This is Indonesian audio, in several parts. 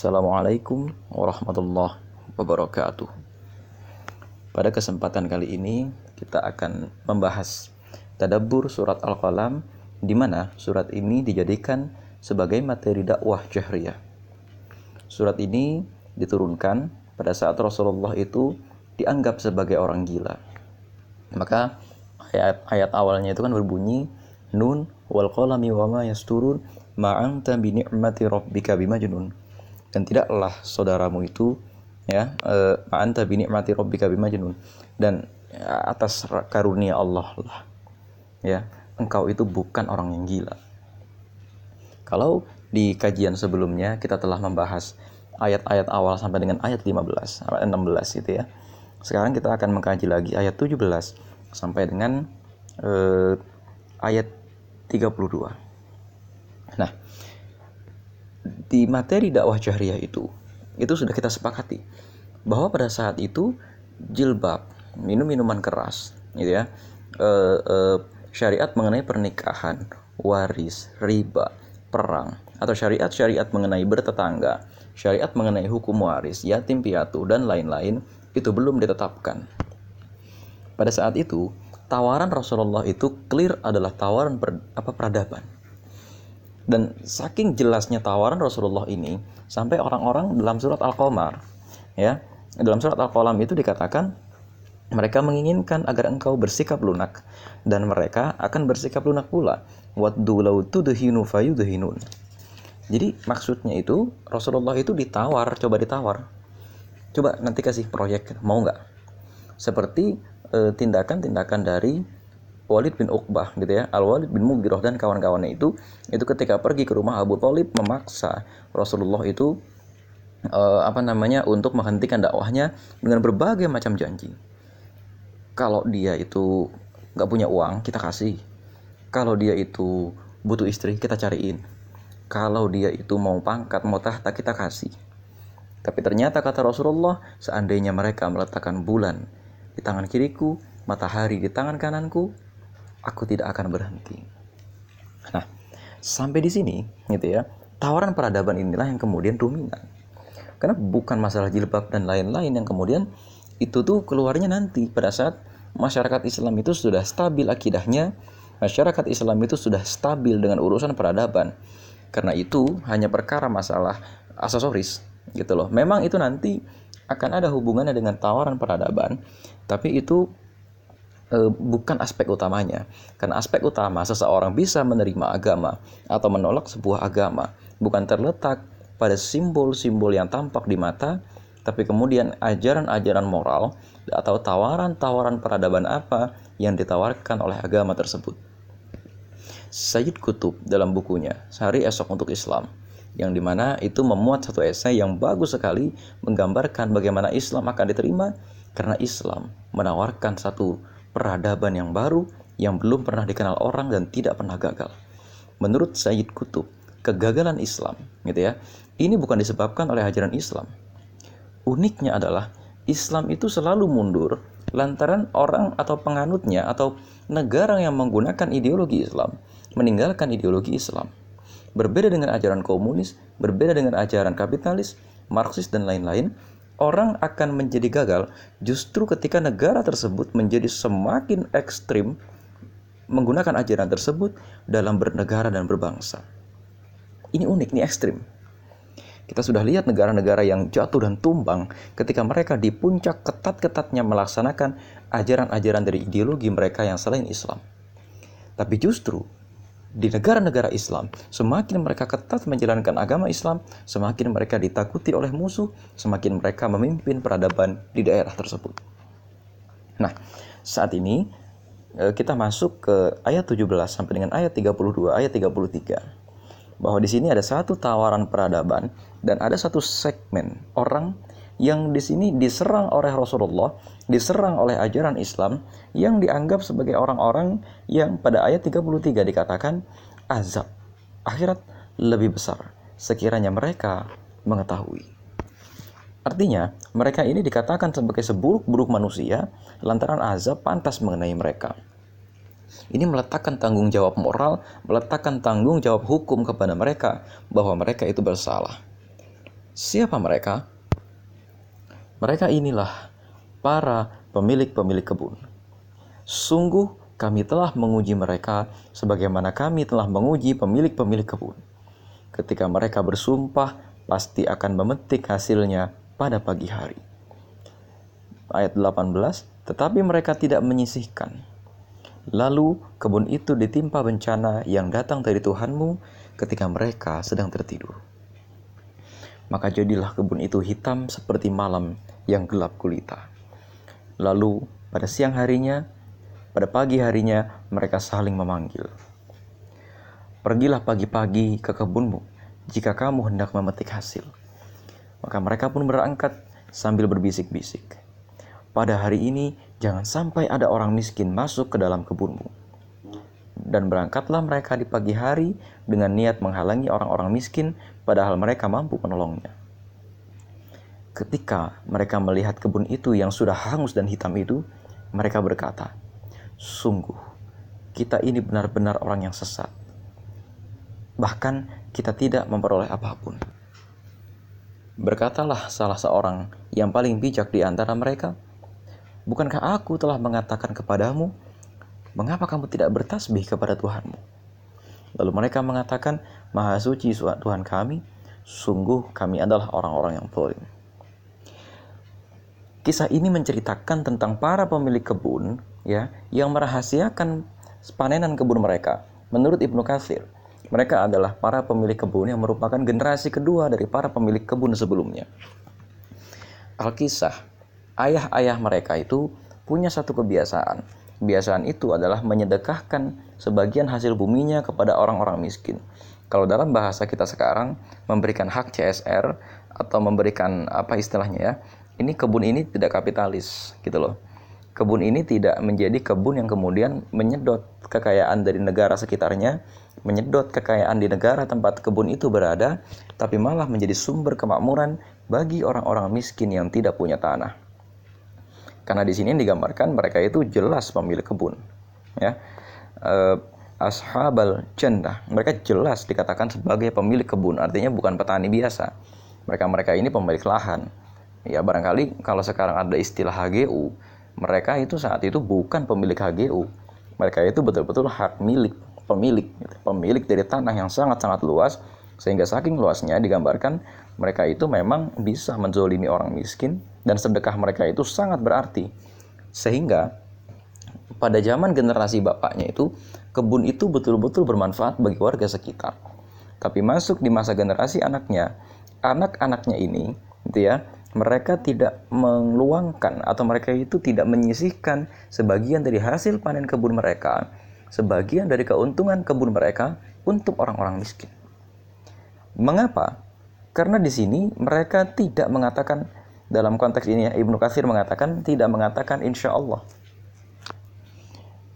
Assalamualaikum warahmatullahi wabarakatuh. Pada kesempatan kali ini kita akan membahas tadabbur surat Al-Qalam di mana surat ini dijadikan sebagai materi dakwah jahriyah. Surat ini diturunkan pada saat Rasulullah itu dianggap sebagai orang gila. Maka ayat-ayat awalnya itu kan berbunyi Nun wal qalami wa ma yasturun ma anta bi ni'mati rabbika bimajnun dan tidaklah saudaramu itu ya eh, anta bi ni'mati rabbika bimajnun dan ya, atas karunia Allah lah ya. Engkau itu bukan orang yang gila. Kalau di kajian sebelumnya kita telah membahas ayat-ayat awal sampai dengan ayat 15 ayat 16 gitu ya. Sekarang kita akan mengkaji lagi ayat 17 sampai dengan eh, ayat 32 nah di materi dakwah jahriyah itu itu sudah kita sepakati bahwa pada saat itu jilbab minum minuman keras gitu ya e, e, syariat mengenai pernikahan waris riba perang atau syariat-syariat mengenai bertetangga syariat mengenai hukum waris yatim piatu dan lain-lain itu belum ditetapkan. Pada saat itu tawaran Rasulullah itu clear adalah tawaran per, apa peradaban dan saking jelasnya tawaran Rasulullah ini sampai orang-orang dalam surat Al-Qamar ya, dalam surat Al-Qalam itu dikatakan mereka menginginkan agar engkau bersikap lunak dan mereka akan bersikap lunak pula. Waddu law tudhinu. Jadi maksudnya itu Rasulullah itu ditawar, coba ditawar. Coba nanti kasih proyek, mau nggak? Seperti eh, tindakan-tindakan dari Walid bin Uqbah gitu ya. Al Walid bin Mughirah dan kawan-kawannya itu itu ketika pergi ke rumah Abu Talib memaksa Rasulullah itu uh, apa namanya untuk menghentikan dakwahnya dengan berbagai macam janji. Kalau dia itu nggak punya uang kita kasih. Kalau dia itu butuh istri kita cariin. Kalau dia itu mau pangkat mau tahta kita kasih. Tapi ternyata kata Rasulullah seandainya mereka meletakkan bulan di tangan kiriku matahari di tangan kananku aku tidak akan berhenti. Nah, sampai di sini gitu ya. Tawaran peradaban inilah yang kemudian dominan. Karena bukan masalah jilbab dan lain-lain yang kemudian itu tuh keluarnya nanti pada saat masyarakat Islam itu sudah stabil akidahnya, masyarakat Islam itu sudah stabil dengan urusan peradaban. Karena itu hanya perkara masalah aksesoris gitu loh. Memang itu nanti akan ada hubungannya dengan tawaran peradaban, tapi itu Eh, bukan aspek utamanya. Karena aspek utama seseorang bisa menerima agama atau menolak sebuah agama bukan terletak pada simbol-simbol yang tampak di mata, tapi kemudian ajaran-ajaran moral atau tawaran-tawaran peradaban apa yang ditawarkan oleh agama tersebut. Sayyid Kutub dalam bukunya Sehari Esok untuk Islam yang di mana itu memuat satu esai yang bagus sekali menggambarkan bagaimana Islam akan diterima karena Islam menawarkan satu peradaban yang baru yang belum pernah dikenal orang dan tidak pernah gagal. Menurut Sayyid Kutub, kegagalan Islam, gitu ya, ini bukan disebabkan oleh ajaran Islam. Uniknya adalah Islam itu selalu mundur lantaran orang atau penganutnya atau negara yang menggunakan ideologi Islam meninggalkan ideologi Islam. Berbeda dengan ajaran komunis, berbeda dengan ajaran kapitalis, Marxis dan lain-lain, orang akan menjadi gagal justru ketika negara tersebut menjadi semakin ekstrim menggunakan ajaran tersebut dalam bernegara dan berbangsa. Ini unik, ini ekstrim. Kita sudah lihat negara-negara yang jatuh dan tumbang ketika mereka di puncak ketat-ketatnya melaksanakan ajaran-ajaran dari ideologi mereka yang selain Islam. Tapi justru di negara-negara Islam, semakin mereka ketat menjalankan agama Islam, semakin mereka ditakuti oleh musuh, semakin mereka memimpin peradaban di daerah tersebut. Nah, saat ini eh, kita masuk ke ayat 17 sampai dengan ayat 32, ayat 33. Bahwa di sini ada satu tawaran peradaban dan ada satu segmen orang yang di sini diserang oleh Rasulullah, diserang oleh ajaran Islam yang dianggap sebagai orang-orang yang pada ayat 33 dikatakan azab akhirat lebih besar sekiranya mereka mengetahui. Artinya, mereka ini dikatakan sebagai seburuk-buruk manusia lantaran azab pantas mengenai mereka. Ini meletakkan tanggung jawab moral, meletakkan tanggung jawab hukum kepada mereka bahwa mereka itu bersalah. Siapa mereka? Mereka inilah para pemilik-pemilik kebun. Sungguh kami telah menguji mereka sebagaimana kami telah menguji pemilik-pemilik kebun. Ketika mereka bersumpah, pasti akan memetik hasilnya pada pagi hari. Ayat 18, tetapi mereka tidak menyisihkan. Lalu kebun itu ditimpa bencana yang datang dari Tuhanmu ketika mereka sedang tertidur. Maka jadilah kebun itu hitam seperti malam yang gelap gulita. Lalu pada siang harinya, pada pagi harinya mereka saling memanggil. Pergilah pagi-pagi ke kebunmu jika kamu hendak memetik hasil. Maka mereka pun berangkat sambil berbisik-bisik. Pada hari ini jangan sampai ada orang miskin masuk ke dalam kebunmu. Dan berangkatlah mereka di pagi hari dengan niat menghalangi orang-orang miskin padahal mereka mampu menolongnya. Ketika mereka melihat kebun itu yang sudah hangus dan hitam itu, mereka berkata, "Sungguh, kita ini benar-benar orang yang sesat. Bahkan kita tidak memperoleh apa pun." Berkatalah salah seorang yang paling bijak di antara mereka, "Bukankah aku telah mengatakan kepadamu, mengapa kamu tidak bertasbih kepada Tuhanmu?" Lalu mereka mengatakan, "Maha suci Tuhan kami, sungguh kami adalah orang-orang yang zalim." Kisah ini menceritakan tentang para pemilik kebun ya yang merahasiakan panenan kebun mereka. Menurut Ibnu Katsir, mereka adalah para pemilik kebun yang merupakan generasi kedua dari para pemilik kebun sebelumnya. Alkisah, ayah-ayah mereka itu punya satu kebiasaan. Kebiasaan itu adalah menyedekahkan sebagian hasil buminya kepada orang-orang miskin. Kalau dalam bahasa kita sekarang, memberikan hak CSR atau memberikan apa istilahnya ya, ini kebun ini tidak kapitalis gitu loh. Kebun ini tidak menjadi kebun yang kemudian menyedot kekayaan dari negara sekitarnya, menyedot kekayaan di negara tempat kebun itu berada, tapi malah menjadi sumber kemakmuran bagi orang-orang miskin yang tidak punya tanah. Karena di sini digambarkan mereka itu jelas pemilik kebun, ya. Ashabal jannah. Mereka jelas dikatakan sebagai pemilik kebun, artinya bukan petani biasa. Mereka-mereka ini pemilik lahan Ya barangkali kalau sekarang ada istilah HGU, mereka itu saat itu bukan pemilik HGU. Mereka itu betul-betul hak milik, pemilik, gitu. pemilik dari tanah yang sangat-sangat luas, sehingga saking luasnya digambarkan mereka itu memang bisa menzolimi orang miskin dan sedekah mereka itu sangat berarti. Sehingga pada zaman generasi bapaknya itu, kebun itu betul-betul bermanfaat bagi warga sekitar. Tapi masuk di masa generasi anaknya, anak-anaknya ini, gitu ya, mereka tidak meluangkan atau mereka itu tidak menyisihkan sebagian dari hasil panen kebun mereka, sebagian dari keuntungan kebun mereka untuk orang-orang miskin. Mengapa? Karena di sini mereka tidak mengatakan dalam konteks ini ya, Ibnu Katsir mengatakan tidak mengatakan insya Allah.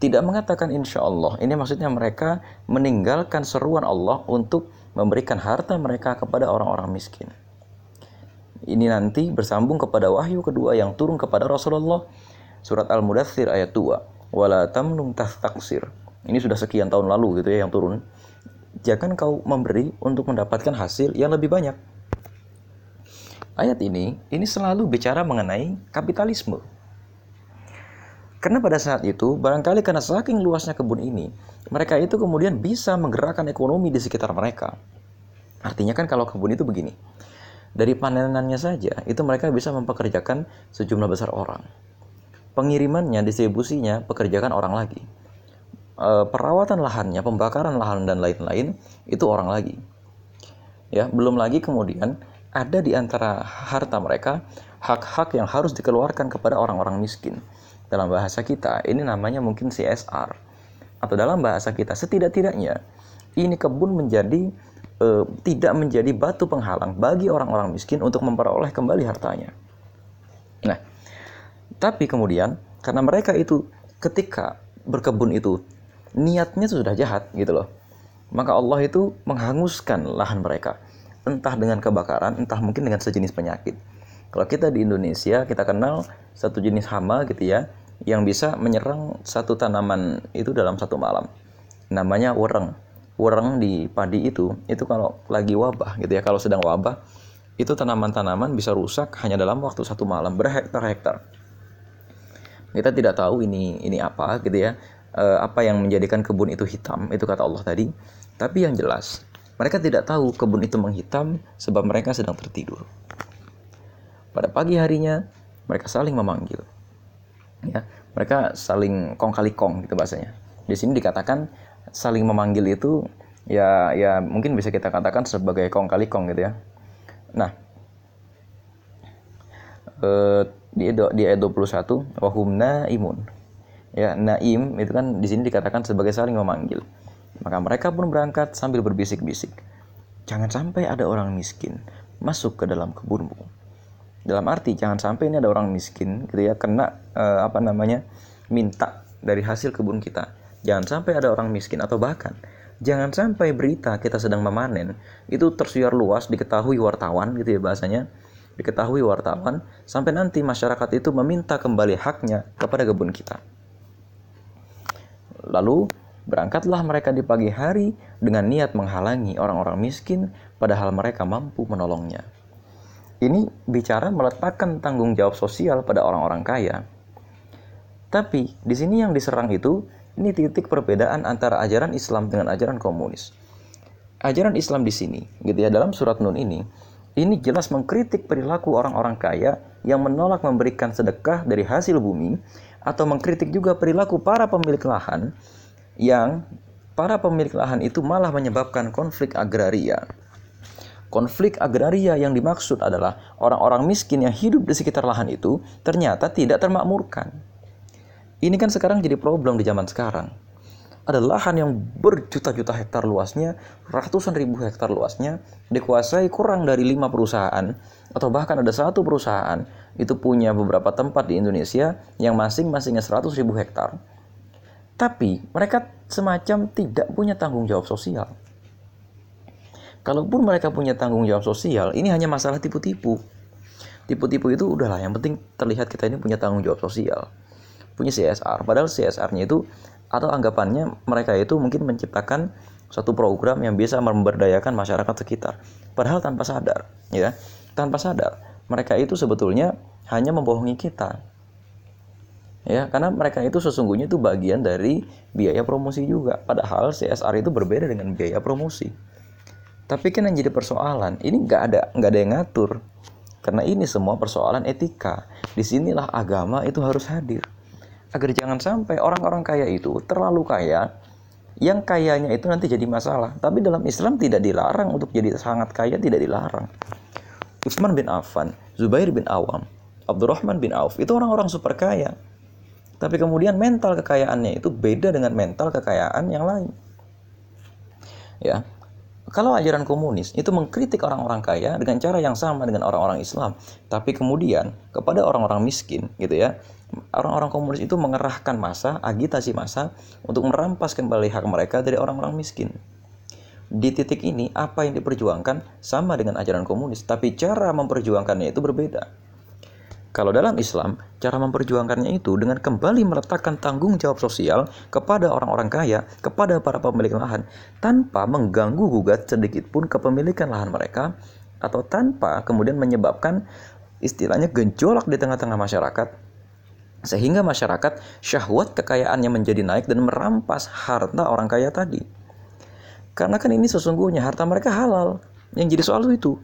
Tidak mengatakan insya Allah. Ini maksudnya mereka meninggalkan seruan Allah untuk memberikan harta mereka kepada orang-orang miskin. Ini nanti bersambung kepada wahyu kedua yang turun kepada Rasulullah surat Al-Mudathir ayat 2. Wala tamnun tastaksir. Ini sudah sekian tahun lalu gitu ya yang turun. Jangan kau memberi untuk mendapatkan hasil yang lebih banyak. Ayat ini ini selalu bicara mengenai kapitalisme. Karena pada saat itu, barangkali karena saking luasnya kebun ini, mereka itu kemudian bisa menggerakkan ekonomi di sekitar mereka. Artinya kan kalau kebun itu begini, dari panenannya saja, itu mereka bisa mempekerjakan sejumlah besar orang. Pengirimannya, distribusinya, pekerjakan orang lagi. E, perawatan lahannya, pembakaran lahan dan lain-lain, itu orang lagi. Ya, belum lagi kemudian ada di antara harta mereka hak-hak yang harus dikeluarkan kepada orang-orang miskin. Dalam bahasa kita, ini namanya mungkin CSR. Atau dalam bahasa kita, setidak-tidaknya ini kebun menjadi e, tidak menjadi batu penghalang bagi orang-orang miskin untuk memperoleh kembali hartanya. Nah, tapi kemudian karena mereka itu ketika berkebun itu niatnya sudah jahat gitu loh. Maka Allah itu menghanguskan lahan mereka. Entah dengan kebakaran, entah mungkin dengan sejenis penyakit. Kalau kita di Indonesia, kita kenal satu jenis hama gitu ya, yang bisa menyerang satu tanaman itu dalam satu malam. Namanya wereng wereng di padi itu itu kalau lagi wabah gitu ya kalau sedang wabah itu tanaman-tanaman bisa rusak hanya dalam waktu satu malam berhektar-hektar. Kita tidak tahu ini ini apa gitu ya, e, apa yang menjadikan kebun itu hitam itu kata Allah tadi. Tapi yang jelas mereka tidak tahu kebun itu menghitam sebab mereka sedang tertidur. Pada pagi harinya mereka saling memanggil. Ya, mereka saling kong kali kong gitu bahasanya. Di sini dikatakan saling memanggil itu ya ya mungkin bisa kita katakan sebagai kong kali kong gitu ya Nah, eh, di di ayat 21 wahum naimun. Ya, naim itu kan di sini dikatakan sebagai saling memanggil. Maka mereka pun berangkat sambil berbisik-bisik. Jangan sampai ada orang miskin masuk ke dalam kebunmu. Dalam arti jangan sampai ini ada orang miskin gitu ya kena eh, apa namanya minta dari hasil kebun kita. Jangan sampai ada orang miskin atau bahkan Jangan sampai berita kita sedang memanen itu tersiar luas diketahui wartawan gitu ya bahasanya diketahui wartawan sampai nanti masyarakat itu meminta kembali haknya kepada kebun kita. Lalu berangkatlah mereka di pagi hari dengan niat menghalangi orang-orang miskin padahal mereka mampu menolongnya. Ini bicara meletakkan tanggung jawab sosial pada orang-orang kaya. Tapi di sini yang diserang itu ini titik perbedaan antara ajaran Islam dengan ajaran komunis. Ajaran Islam di sini, gitu ya, dalam surat Nun ini, ini jelas mengkritik perilaku orang-orang kaya yang menolak memberikan sedekah dari hasil bumi atau mengkritik juga perilaku para pemilik lahan yang para pemilik lahan itu malah menyebabkan konflik agraria. Konflik agraria yang dimaksud adalah orang-orang miskin yang hidup di sekitar lahan itu ternyata tidak termakmurkan. Ini kan sekarang jadi problem di zaman sekarang. Ada lahan yang berjuta-juta hektar luasnya, ratusan ribu hektar luasnya, dikuasai kurang dari lima perusahaan, atau bahkan ada satu perusahaan itu punya beberapa tempat di Indonesia yang masing-masingnya 100 ribu hektar. Tapi mereka semacam tidak punya tanggung jawab sosial. Kalaupun mereka punya tanggung jawab sosial, ini hanya masalah tipu-tipu. Tipu-tipu itu udahlah, yang penting terlihat kita ini punya tanggung jawab sosial punya CSR padahal CSR-nya itu atau anggapannya mereka itu mungkin menciptakan suatu program yang bisa memberdayakan masyarakat sekitar. Padahal tanpa sadar ya tanpa sadar mereka itu sebetulnya hanya membohongi kita. Ya karena mereka itu sesungguhnya itu bagian dari biaya promosi juga. Padahal CSR itu berbeda dengan biaya promosi tapi kan yang jadi persoalan ini nggak ada nggak ada yang ngatur karena ini semua persoalan etika di sinilah agama itu harus hadir agar jangan sampai orang-orang kaya itu terlalu kaya yang kayanya itu nanti jadi masalah. Tapi dalam Islam tidak dilarang untuk jadi sangat kaya, tidak dilarang. Utsman bin Affan, Zubair bin Awam, Abdurrahman bin Auf itu orang-orang super kaya. Tapi kemudian mental kekayaannya itu beda dengan mental kekayaan yang lain. Ya, kalau ajaran komunis itu mengkritik orang-orang kaya dengan cara yang sama dengan orang-orang Islam, tapi kemudian kepada orang-orang miskin, gitu ya, orang-orang komunis itu mengerahkan masa, agitasi masa untuk merampas kembali hak mereka dari orang-orang miskin. Di titik ini, apa yang diperjuangkan sama dengan ajaran komunis, tapi cara memperjuangkannya itu berbeda. Kalau dalam Islam, cara memperjuangkannya itu dengan kembali meletakkan tanggung jawab sosial kepada orang-orang kaya, kepada para pemilik lahan, tanpa mengganggu gugat sedikit pun kepemilikan lahan mereka, atau tanpa kemudian menyebabkan istilahnya gejolak di tengah-tengah masyarakat, sehingga masyarakat syahwat kekayaannya menjadi naik dan merampas harta orang kaya tadi. Karena kan ini sesungguhnya harta mereka halal. Yang jadi soal itu.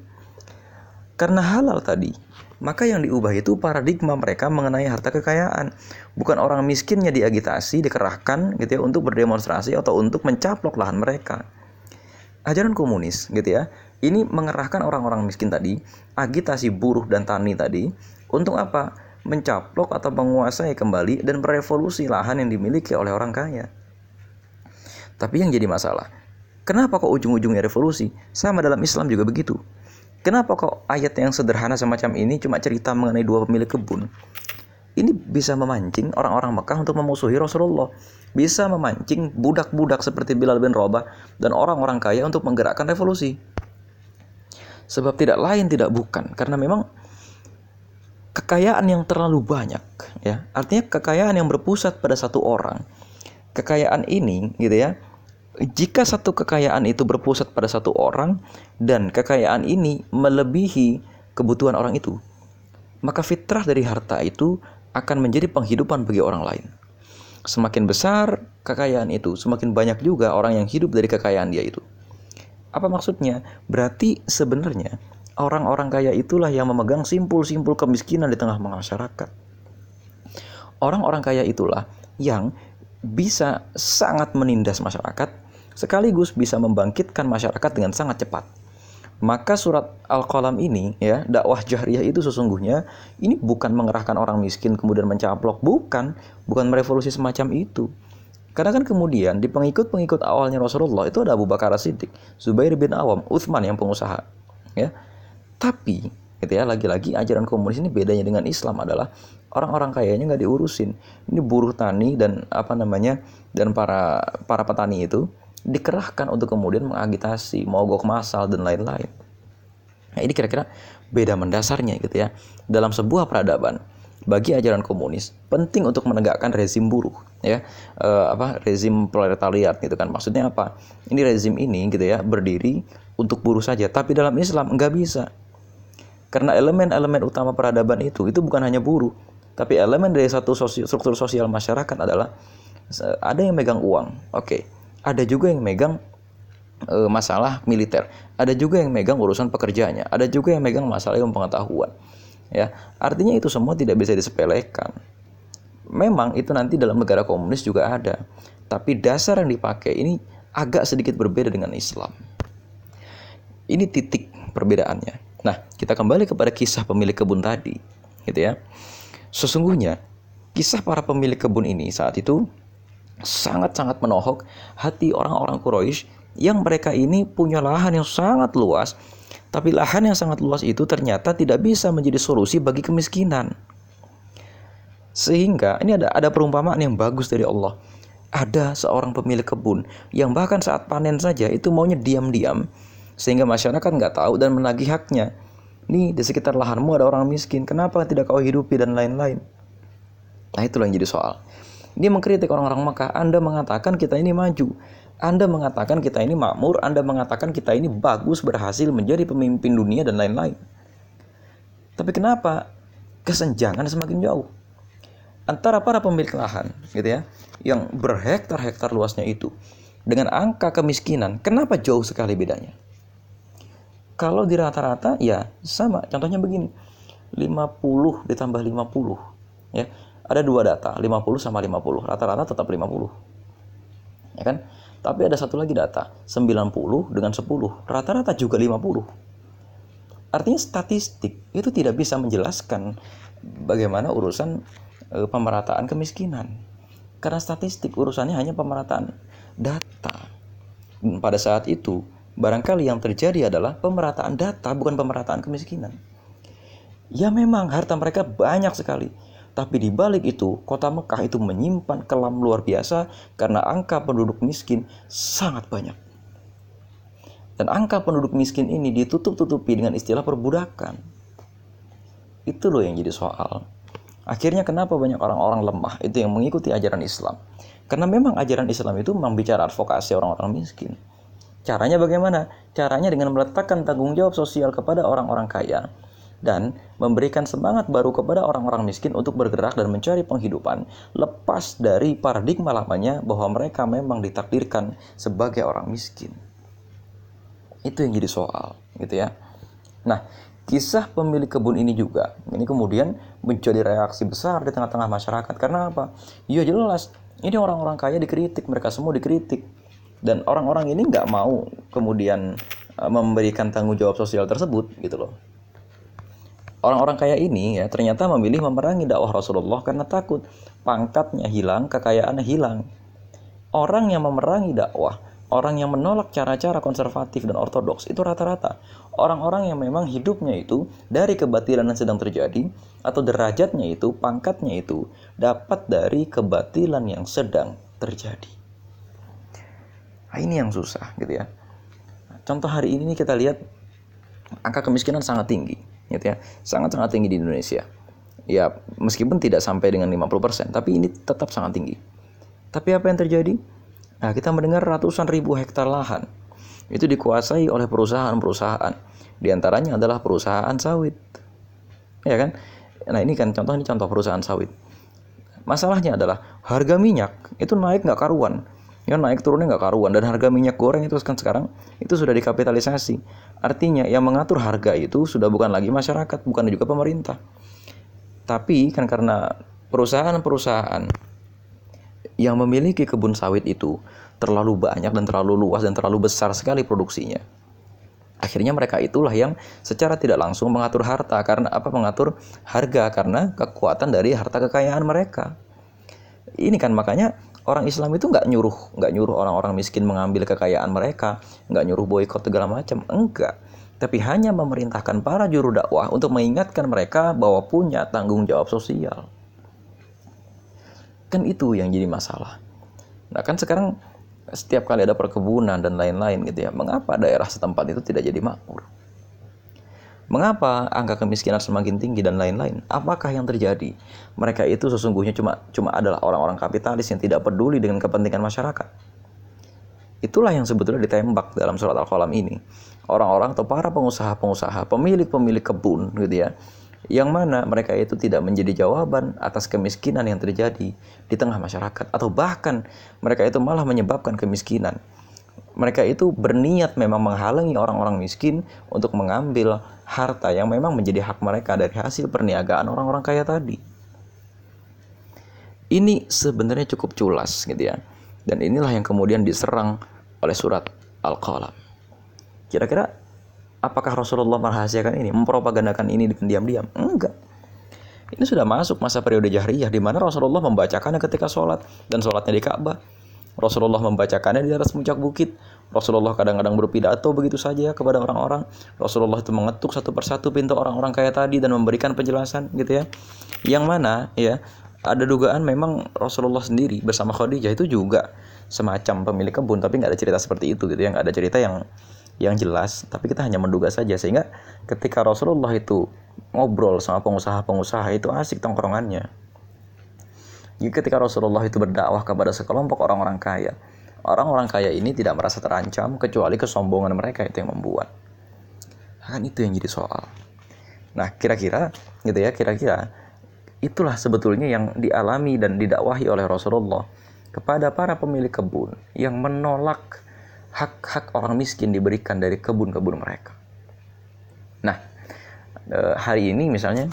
Karena halal tadi, maka yang diubah itu paradigma mereka mengenai harta kekayaan. Bukan orang miskinnya diagitasi, dikerahkan gitu ya untuk berdemonstrasi atau untuk mencaplok lahan mereka. Ajaran komunis gitu ya, ini mengerahkan orang-orang miskin tadi, agitasi buruh dan tani tadi, untuk apa? mencaplok atau menguasai kembali dan berevolusi lahan yang dimiliki oleh orang kaya. Tapi yang jadi masalah, kenapa kok ujung-ujungnya revolusi? Sama dalam Islam juga begitu. Kenapa kok ayat yang sederhana semacam ini cuma cerita mengenai dua pemilik kebun? Ini bisa memancing orang-orang Mekah untuk memusuhi Rasulullah. Bisa memancing budak-budak seperti Bilal bin Rabah dan orang-orang kaya untuk menggerakkan revolusi. Sebab tidak lain tidak bukan, karena memang kekayaan yang terlalu banyak ya artinya kekayaan yang berpusat pada satu orang kekayaan ini gitu ya jika satu kekayaan itu berpusat pada satu orang dan kekayaan ini melebihi kebutuhan orang itu, maka fitrah dari harta itu akan menjadi penghidupan bagi orang lain. Semakin besar kekayaan itu, semakin banyak juga orang yang hidup dari kekayaan dia itu. Apa maksudnya? Berarti sebenarnya orang-orang kaya itulah yang memegang simpul-simpul kemiskinan di tengah masyarakat. Orang-orang kaya itulah yang bisa sangat menindas masyarakat sekaligus bisa membangkitkan masyarakat dengan sangat cepat. Maka surat Al-Qalam ini ya, dakwah jahriyah itu sesungguhnya ini bukan mengerahkan orang miskin kemudian mencaplok, bukan, bukan merevolusi semacam itu. Karena kan kemudian di pengikut-pengikut awalnya Rasulullah itu ada Abu Bakar Siddiq, Zubair bin Awam, Uthman yang pengusaha. Ya. Tapi gitu ya lagi-lagi ajaran komunis ini bedanya dengan Islam adalah orang-orang kayanya nggak diurusin ini buruh tani dan apa namanya dan para para petani itu dikerahkan untuk kemudian mengagitasi, mogok massal dan lain-lain. Nah, ini kira-kira beda mendasarnya gitu ya. Dalam sebuah peradaban, bagi ajaran komunis penting untuk menegakkan rezim buruh ya. E, apa rezim proletariat gitu kan. Maksudnya apa? Ini rezim ini gitu ya berdiri untuk buruh saja tapi dalam Islam nggak bisa. Karena elemen-elemen utama peradaban itu itu bukan hanya buruh tapi elemen dari satu sosial, struktur sosial masyarakat adalah ada yang megang uang oke. okay ada juga yang megang e, masalah militer, ada juga yang megang urusan pekerjaannya, ada juga yang megang masalah ilmu pengetahuan. Ya, artinya itu semua tidak bisa disepelekan. Memang itu nanti dalam negara komunis juga ada, tapi dasar yang dipakai ini agak sedikit berbeda dengan Islam. Ini titik perbedaannya. Nah, kita kembali kepada kisah pemilik kebun tadi, gitu ya. Sesungguhnya kisah para pemilik kebun ini saat itu sangat-sangat menohok hati orang-orang Quraisy yang mereka ini punya lahan yang sangat luas, tapi lahan yang sangat luas itu ternyata tidak bisa menjadi solusi bagi kemiskinan. Sehingga ini ada ada perumpamaan yang bagus dari Allah. Ada seorang pemilik kebun yang bahkan saat panen saja itu maunya diam-diam sehingga masyarakat nggak tahu dan menagih haknya. Nih di sekitar lahanmu ada orang miskin, kenapa tidak kau hidupi dan lain-lain. Nah itulah yang jadi soal. Dia mengkritik orang-orang Mekah. Anda mengatakan kita ini maju. Anda mengatakan kita ini makmur. Anda mengatakan kita ini bagus berhasil menjadi pemimpin dunia dan lain-lain. Tapi kenapa kesenjangan semakin jauh? Antara para pemilik lahan gitu ya, yang berhektar-hektar luasnya itu dengan angka kemiskinan, kenapa jauh sekali bedanya? Kalau di rata-rata ya sama. Contohnya begini. 50 ditambah 50 ya ada dua data, 50 sama 50. Rata-rata tetap 50. Ya kan? Tapi ada satu lagi data, 90 dengan 10. Rata-rata juga 50. Artinya statistik itu tidak bisa menjelaskan bagaimana urusan e, pemerataan kemiskinan. Karena statistik urusannya hanya pemerataan data. Pada saat itu, barangkali yang terjadi adalah pemerataan data bukan pemerataan kemiskinan. Ya memang harta mereka banyak sekali tapi di balik itu, kota Mekah itu menyimpan kelam luar biasa karena angka penduduk miskin sangat banyak. Dan angka penduduk miskin ini ditutup-tutupi dengan istilah perbudakan. Itu loh yang jadi soal. Akhirnya kenapa banyak orang-orang lemah itu yang mengikuti ajaran Islam? Karena memang ajaran Islam itu membicara advokasi orang-orang miskin. Caranya bagaimana? Caranya dengan meletakkan tanggung jawab sosial kepada orang-orang kaya dan memberikan semangat baru kepada orang-orang miskin untuk bergerak dan mencari penghidupan lepas dari paradigma lamanya bahwa mereka memang ditakdirkan sebagai orang miskin. Itu yang jadi soal, gitu ya. Nah, kisah pemilik kebun ini juga ini kemudian menjadi reaksi besar di tengah-tengah masyarakat karena apa? Ya jelas, ini orang-orang kaya dikritik, mereka semua dikritik. Dan orang-orang ini nggak mau kemudian eh, memberikan tanggung jawab sosial tersebut gitu loh Orang-orang kaya ini ya ternyata memilih memerangi dakwah Rasulullah karena takut pangkatnya hilang, kekayaannya hilang. Orang yang memerangi dakwah, orang yang menolak cara-cara konservatif dan ortodoks itu rata-rata orang-orang yang memang hidupnya itu dari kebatilan yang sedang terjadi atau derajatnya itu, pangkatnya itu dapat dari kebatilan yang sedang terjadi. Nah, ini yang susah gitu ya. Contoh hari ini kita lihat angka kemiskinan sangat tinggi gitu ya sangat-sangat tinggi di Indonesia ya meskipun tidak sampai dengan 50% tapi ini tetap sangat tinggi tapi apa yang terjadi Nah, kita mendengar ratusan ribu hektar lahan itu dikuasai oleh perusahaan-perusahaan. Di antaranya adalah perusahaan sawit. Ya kan? Nah, ini kan contoh ini contoh perusahaan sawit. Masalahnya adalah harga minyak itu naik nggak karuan. Ya naik turunnya nggak karuan dan harga minyak goreng itu kan sekarang itu sudah dikapitalisasi. Artinya yang mengatur harga itu sudah bukan lagi masyarakat, bukan juga pemerintah. Tapi kan karena perusahaan-perusahaan yang memiliki kebun sawit itu terlalu banyak dan terlalu luas dan terlalu besar sekali produksinya. Akhirnya mereka itulah yang secara tidak langsung mengatur harta karena apa mengatur harga karena kekuatan dari harta kekayaan mereka. Ini kan makanya orang Islam itu nggak nyuruh nggak nyuruh orang-orang miskin mengambil kekayaan mereka, nggak nyuruh boykot segala macam, enggak. Tapi hanya memerintahkan para juru dakwah untuk mengingatkan mereka bahwa punya tanggung jawab sosial. Kan itu yang jadi masalah. Nah kan sekarang setiap kali ada perkebunan dan lain-lain gitu ya, mengapa daerah setempat itu tidak jadi makmur? Mengapa angka kemiskinan semakin tinggi dan lain-lain? Apakah yang terjadi? Mereka itu sesungguhnya cuma cuma adalah orang-orang kapitalis yang tidak peduli dengan kepentingan masyarakat. Itulah yang sebetulnya ditembak dalam surat Al-Qalam ini. Orang-orang atau para pengusaha-pengusaha, pemilik-pemilik kebun gitu ya, yang mana mereka itu tidak menjadi jawaban atas kemiskinan yang terjadi di tengah masyarakat atau bahkan mereka itu malah menyebabkan kemiskinan. Mereka itu berniat memang menghalangi orang-orang miskin untuk mengambil harta yang memang menjadi hak mereka dari hasil perniagaan orang-orang kaya tadi. Ini sebenarnya cukup culas gitu ya. Dan inilah yang kemudian diserang oleh surat Al-Qalam. Kira-kira apakah Rasulullah merahasiakan ini, mempropagandakan ini dengan diam-diam? Enggak. Ini sudah masuk masa periode jahriyah di mana Rasulullah membacakannya ketika sholat dan sholatnya di Ka'bah. Rasulullah membacakannya di atas puncak bukit. Rasulullah kadang-kadang berpidato begitu saja kepada orang-orang. Rasulullah itu mengetuk satu persatu pintu orang-orang kaya tadi dan memberikan penjelasan gitu ya. Yang mana ya ada dugaan memang Rasulullah sendiri bersama Khadijah itu juga semacam pemilik kebun tapi nggak ada cerita seperti itu gitu ya nggak ada cerita yang yang jelas, tapi kita hanya menduga saja sehingga ketika Rasulullah itu ngobrol sama pengusaha-pengusaha itu asik tongkrongannya. Jadi ketika Rasulullah itu berdakwah kepada sekelompok orang-orang kaya, orang-orang kaya ini tidak merasa terancam kecuali kesombongan mereka itu yang membuat. Kan itu yang jadi soal. Nah, kira-kira gitu ya, kira-kira itulah sebetulnya yang dialami dan didakwahi oleh Rasulullah kepada para pemilik kebun yang menolak hak-hak orang miskin diberikan dari kebun-kebun mereka. Nah, e, hari ini misalnya,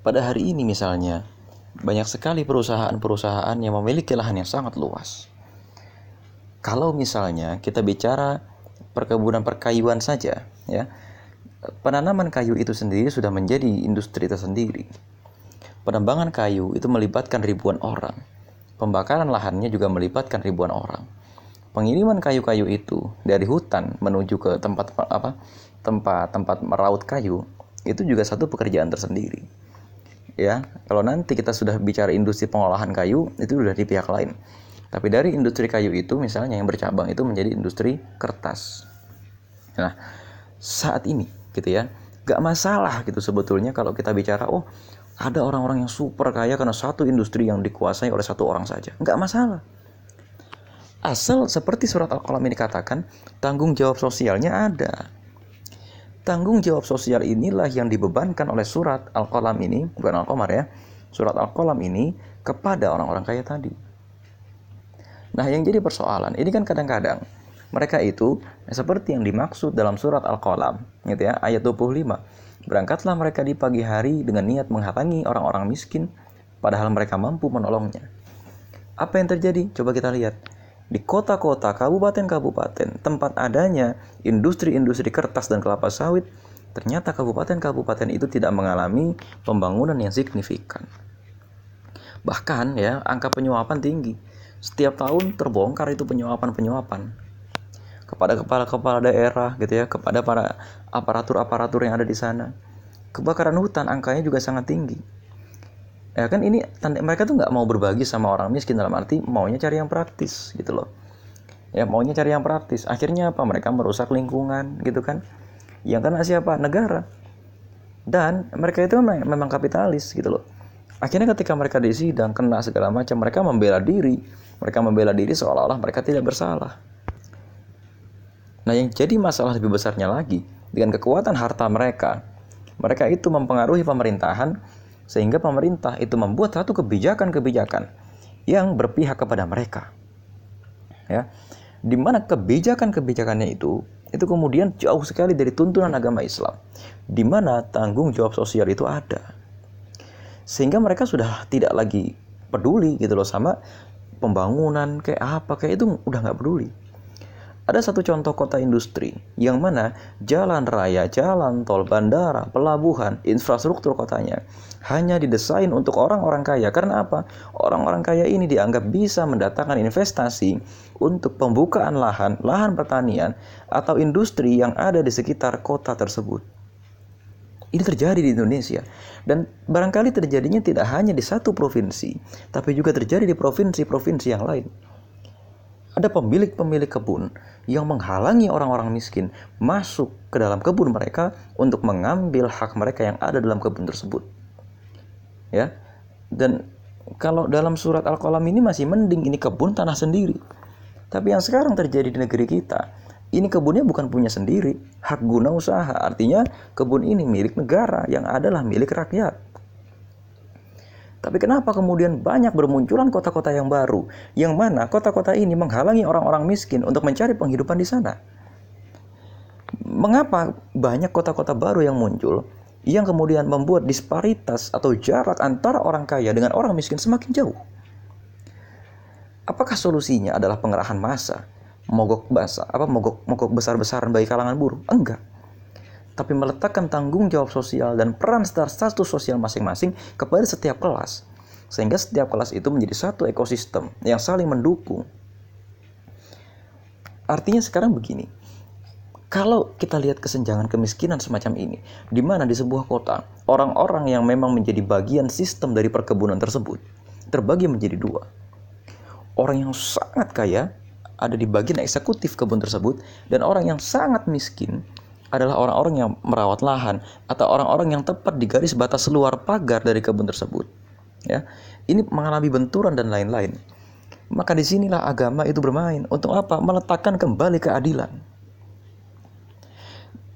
pada hari ini misalnya, banyak sekali perusahaan-perusahaan yang memiliki lahan yang sangat luas. Kalau misalnya kita bicara perkebunan perkayuan saja, ya, penanaman kayu itu sendiri sudah menjadi industri tersendiri. Penambangan kayu itu melibatkan ribuan orang. Pembakaran lahannya juga melibatkan ribuan orang pengiriman kayu-kayu itu dari hutan menuju ke tempat apa tempat tempat meraut kayu itu juga satu pekerjaan tersendiri ya. Kalau nanti kita sudah bicara industri pengolahan kayu itu sudah di pihak lain. Tapi dari industri kayu itu misalnya yang bercabang itu menjadi industri kertas. Nah saat ini gitu ya gak masalah gitu sebetulnya kalau kita bicara oh ada orang-orang yang super kaya karena satu industri yang dikuasai oleh satu orang saja. Nggak masalah. Asal seperti surat Al-Qalam ini katakan, tanggung jawab sosialnya ada. Tanggung jawab sosial inilah yang dibebankan oleh surat Al-Qalam ini, bukan Al-Qamar ya, surat Al-Qalam ini kepada orang-orang kaya tadi. Nah, yang jadi persoalan, ini kan kadang-kadang mereka itu seperti yang dimaksud dalam surat Al-Qalam, gitu ya, ayat 25. Berangkatlah mereka di pagi hari dengan niat menghalangi orang-orang miskin, padahal mereka mampu menolongnya. Apa yang terjadi? Coba kita lihat di kota-kota, kabupaten-kabupaten, tempat adanya industri-industri kertas dan kelapa sawit, ternyata kabupaten-kabupaten itu tidak mengalami pembangunan yang signifikan. Bahkan ya, angka penyuapan tinggi. Setiap tahun terbongkar itu penyuapan-penyuapan kepada kepala-kepala daerah gitu ya, kepada para aparatur-aparatur yang ada di sana. Kebakaran hutan angkanya juga sangat tinggi ya kan ini tanda, mereka tuh nggak mau berbagi sama orang miskin dalam arti maunya cari yang praktis gitu loh. Ya maunya cari yang praktis. Akhirnya apa? Mereka merusak lingkungan gitu kan. Yang kena siapa? Negara. Dan mereka itu memang, kapitalis gitu loh. Akhirnya ketika mereka di sidang kena segala macam, mereka membela diri. Mereka membela diri seolah-olah mereka tidak bersalah. Nah, yang jadi masalah lebih besarnya lagi, dengan kekuatan harta mereka, mereka itu mempengaruhi pemerintahan sehingga pemerintah itu membuat satu kebijakan-kebijakan yang berpihak kepada mereka. Ya. Di mana kebijakan-kebijakannya itu itu kemudian jauh sekali dari tuntunan agama Islam, di mana tanggung jawab sosial itu ada. Sehingga mereka sudah tidak lagi peduli gitu loh sama pembangunan kayak apa kayak itu udah nggak peduli. Ada satu contoh kota industri yang mana jalan raya, jalan tol, bandara, pelabuhan, infrastruktur kotanya hanya didesain untuk orang-orang kaya. Karena apa? Orang-orang kaya ini dianggap bisa mendatangkan investasi untuk pembukaan lahan, lahan pertanian, atau industri yang ada di sekitar kota tersebut. Ini terjadi di Indonesia. Dan barangkali terjadinya tidak hanya di satu provinsi, tapi juga terjadi di provinsi-provinsi yang lain ada pemilik-pemilik kebun yang menghalangi orang-orang miskin masuk ke dalam kebun mereka untuk mengambil hak mereka yang ada dalam kebun tersebut. Ya. Dan kalau dalam surat Al-Qalam ini masih mending ini kebun tanah sendiri. Tapi yang sekarang terjadi di negeri kita, ini kebunnya bukan punya sendiri, hak guna usaha. Artinya kebun ini milik negara yang adalah milik rakyat. Tapi kenapa kemudian banyak bermunculan kota-kota yang baru, yang mana kota-kota ini menghalangi orang-orang miskin untuk mencari penghidupan di sana? Mengapa banyak kota-kota baru yang muncul, yang kemudian membuat disparitas atau jarak antara orang kaya dengan orang miskin semakin jauh? Apakah solusinya adalah pengerahan massa, mogok basah, apa mogok mogok besar-besaran bagi kalangan buruh? Enggak tapi meletakkan tanggung jawab sosial dan peran status sosial masing-masing kepada setiap kelas. Sehingga setiap kelas itu menjadi satu ekosistem yang saling mendukung. Artinya sekarang begini, kalau kita lihat kesenjangan kemiskinan semacam ini, di mana di sebuah kota, orang-orang yang memang menjadi bagian sistem dari perkebunan tersebut, terbagi menjadi dua. Orang yang sangat kaya ada di bagian eksekutif kebun tersebut, dan orang yang sangat miskin adalah orang-orang yang merawat lahan atau orang-orang yang tepat di garis batas luar pagar dari kebun tersebut. Ya, ini mengalami benturan dan lain-lain. Maka di sinilah agama itu bermain untuk apa? Meletakkan kembali keadilan.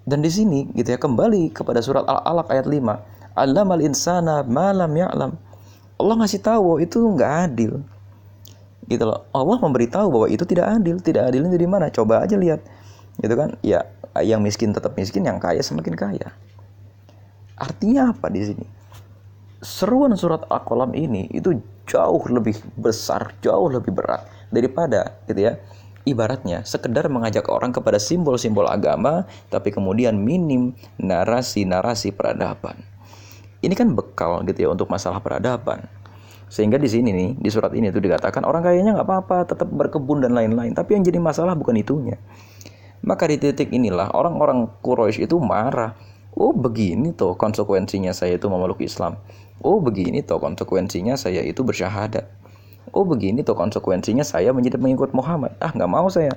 Dan di sini gitu ya kembali kepada surat Al-Alaq ayat 5. Allamal insana malam ya'lam. Allah ngasih tahu itu nggak adil. Gitu loh. Allah memberitahu bahwa itu tidak adil. Tidak adilnya di mana? Coba aja lihat. Gitu kan? Ya, yang miskin tetap miskin, yang kaya semakin kaya. Artinya apa di sini? Seruan surat Al-Qalam ini itu jauh lebih besar, jauh lebih berat daripada gitu ya. Ibaratnya sekedar mengajak orang kepada simbol-simbol agama tapi kemudian minim narasi-narasi peradaban. Ini kan bekal gitu ya untuk masalah peradaban. Sehingga di sini nih, di surat ini itu dikatakan orang kayanya nggak apa-apa, tetap berkebun dan lain-lain. Tapi yang jadi masalah bukan itunya. Maka di titik inilah orang-orang Quraisy itu marah. Oh begini toh konsekuensinya saya itu memeluk Islam. Oh begini toh konsekuensinya saya itu bersyahadat. Oh begini toh konsekuensinya saya menjadi pengikut Muhammad. Ah nggak mau saya.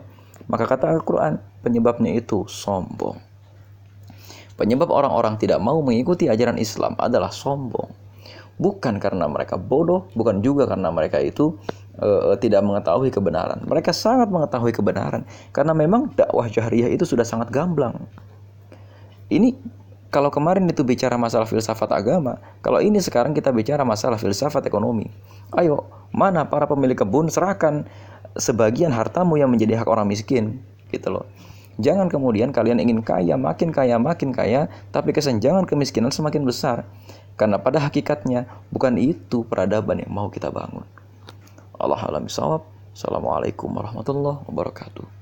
Maka kata Al-Quran penyebabnya itu sombong. Penyebab orang-orang tidak mau mengikuti ajaran Islam adalah sombong. Bukan karena mereka bodoh, bukan juga karena mereka itu uh, tidak mengetahui kebenaran. Mereka sangat mengetahui kebenaran karena memang dakwah jahriyah itu sudah sangat gamblang. Ini kalau kemarin itu bicara masalah filsafat agama, kalau ini sekarang kita bicara masalah filsafat ekonomi. Ayo, mana para pemilik kebun serahkan sebagian hartamu yang menjadi hak orang miskin, gitu loh. Jangan kemudian kalian ingin kaya, makin kaya, makin kaya, tapi kesenjangan kemiskinan semakin besar. Karena pada hakikatnya bukan itu peradaban yang mau kita bangun. Allah alam. Assalamualaikum warahmatullahi wabarakatuh.